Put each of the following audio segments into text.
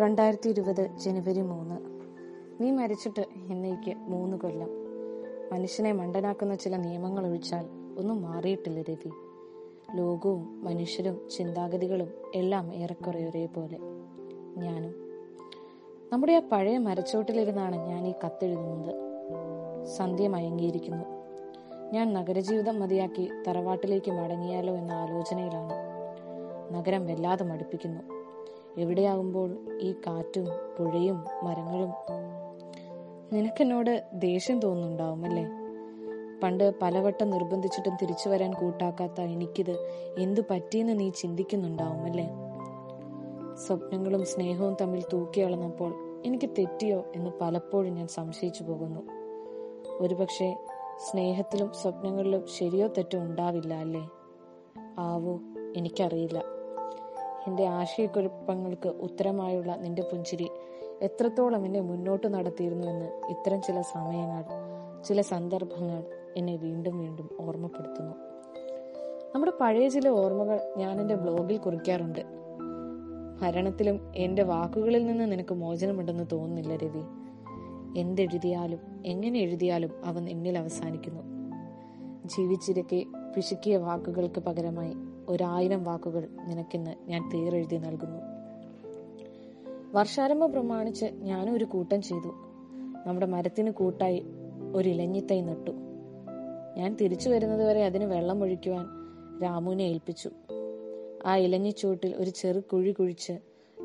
രണ്ടായിരത്തി ഇരുപത് ജനുവരി മൂന്ന്. നീ മരിച്ചിട്ട് എന്നേക്ക് മൂന്ന് കൊല്ലം. മനുഷ്യനെ മണ്ടനാക്കുന്ന ചില നിയമങ്ങൾ ഒഴിച്ചാൽ ഒന്നും മാറിയിട്ടില്ല രവി. ലോകവും മനുഷ്യരും ചിന്താഗതികളും എല്ലാം ഏറെക്കുറെ ഒരേപോലെ. ഞാനും. നമ്മുടെ ആ പഴയ മരച്ചോട്ടിലിരുന്നാണ് ഞാൻ ഈ കത്തെഴുതുന്നത്. സന്ധ്യ മയങ്ങിയിരിക്കുന്നു. ഞാൻ നഗരജീവിതം മതിയാക്കി തറവാട്ടിലേക്ക് മടങ്ങിയാലോ എന്ന ആലോചനയിലാണ്. നഗരം വല്ലാതെ മടുപ്പിക്കുന്നു. എവിടെയാകുമ്പോൾ ഈ കാറ്റും പുഴയും മരങ്ങളും? നിനക്കെന്നോട് ദേഷ്യം തോന്നുന്നുണ്ടാവും അല്ലേ? പണ്ട് പലവട്ടം നിർബന്ധിച്ചിട്ടും തിരിച്ചു വരാൻ കൂട്ടാക്കാത്ത എനിക്കിത് എന്തു പറ്റിയെന്ന് നീ ചിന്തിക്കുന്നുണ്ടാവും അല്ലേ? സ്വപ്നങ്ങളും സ്നേഹവും തമ്മിൽ തൂക്കിയളന്നപ്പോൾ എനിക്ക് തെറ്റിയോ എന്ന് പലപ്പോഴും ഞാൻ സംശയിച്ചു പോകുന്നു. ഒരുപക്ഷെ സ്നേഹത്തിലും സ്വപ്നങ്ങളിലും ശരിയോ തെറ്റോ ഉണ്ടാവില്ല അല്ലേ? ആവോ എനിക്കറിയില്ല. എന്റെ ആശയക്കുഴപ്പങ്ങൾക്ക് ഉത്തരമായുള്ള നിന്റെ പുഞ്ചിരി. എത്രത്തോളം എന്നെ മുന്നോട്ട് നടത്തിയിരുന്നുവെന്ന് ഇത്തരം ചില സമയങ്ങൾ ചില സന്ദർഭങ്ങൾ എന്നെ വീണ്ടും വീണ്ടും ഓർമ്മപ്പെടുത്തുന്നു. നമ്മുടെ പഴയ ചില ഓർമ്മകൾ ഞാൻ എന്റെ ബ്ലോഗിൽ കുറിക്കാറുണ്ട്. മരണത്തിലും എന്റെ വാക്കുകളിൽ നിന്ന് നിനക്ക് മോചനമുണ്ടെന്ന് തോന്നുന്നില്ല രവി. എന്തെഴുതിയാലും എങ്ങനെ എഴുതിയാലും അവൻ എന്നിൽ അവസാനിക്കുന്നു. ജീവിച്ചിരിക്കെ പിശുക്കിയ വാക്കുകൾക്ക് പകരമായി ഒരായിരം വാക്കുകൾ നിനക്കിന്ന് ഞാൻ തീരെഴുതി നൽകുന്നു. വർഷാരംഭം പ്രമാണിച്ച് ഞാനും ഒരു കൂട്ടം ചെയ്തു. നമ്മുടെ മരത്തിന് കൂട്ടായി ഒരു ഇലഞ്ഞിത്തൈ നട്ടു. ഞാൻ തിരിച്ചു വരുന്നതുവരെ അതിന് വെള്ളം ഒഴിക്കുവാൻ രാമുവിനെ ഏൽപ്പിച്ചു. ആ ഇലഞ്ഞിച്ചൂട്ടിൽ ഒരു ചെറു കുഴി കുഴിച്ച്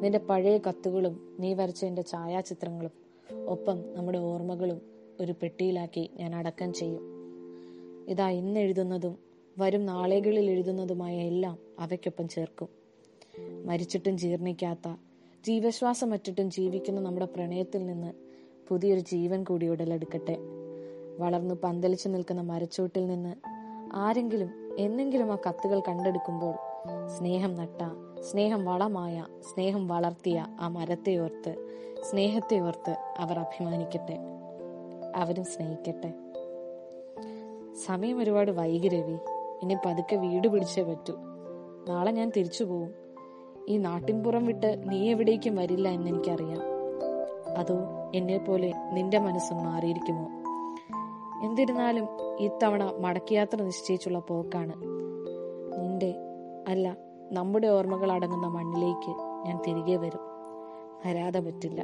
നിന്റെ പഴയ കത്തുകളും നീ വരച്ച എന്റെ ഛായാചിത്രങ്ങളും ഒപ്പം നമ്മുടെ ഓർമ്മകളും ഒരു പെട്ടിയിലാക്കി ഞാൻ അടക്കം ചെയ്യും. ഇതാ ഇന്ന് എഴുതുന്നതും വരും നാളുകളിൽ എഴുതുന്നതുമായ എല്ലാം അവയ്ക്കൊപ്പം ചേർക്കും. മരിച്ചിട്ടും ജീർണിക്കാത്ത ജീവശ്വാസമറ്റിട്ടും ജീവിക്കുന്ന നമ്മുടെ പ്രണയത്തിൽ നിന്ന് പുതിയൊരു ജീവൻ കൂടി ഉടലെടുക്കട്ടെ. വളർന്നു പന്തലിച്ചു നിൽക്കുന്ന മരച്ചോട്ടിൽ നിന്ന് ആരെങ്കിലും എന്നെങ്കിലും ആ കത്തുകൾ കണ്ടെടുക്കുമ്പോൾ സ്നേഹം നട്ട സ്നേഹം വളമായ സ്നേഹം വളർത്തിയ ആ മരത്തെ ഓർത്ത് സ്നേഹത്തെ ഓർത്ത് അവർ അഭിമാനിക്കട്ടെ. അവരും സ്നേഹിക്കട്ടെ. സമയം ഒരുപാട് വൈകി രവി. ഇനി പതുക്കെ വീട് പിടിച്ചേ പറ്റൂ. നാളെ ഞാൻ തിരിച്ചു പോവും. ഈ നാട്ടിൻപുറം വിട്ട് നീ എവിടേക്കും വരില്ല എന്ന് എനിക്കറിയാം. അതോ എന്നെ പോലെ നിന്റെ മനസ്സും മാറിയിരിക്കുമോ? എന്നിരുന്നാലും ഇത്തവണ മടക്കയാത്ര നിശ്ചയിച്ചുള്ള പോക്കാണ്. നിന്റെ അല്ല നമ്മുടെ ഓർമ്മകൾ അടങ്ങുന്ന മണ്ണിലേക്ക് ഞാൻ തിരികെ വരും. വരാതെ പറ്റില്ല.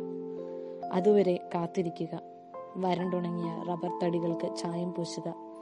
അതുവരെ കാത്തിരിക്കുക. വരണ്ടുണങ്ങിയ റബ്ബർ തടികൾക്ക് ചായം പൂശുക.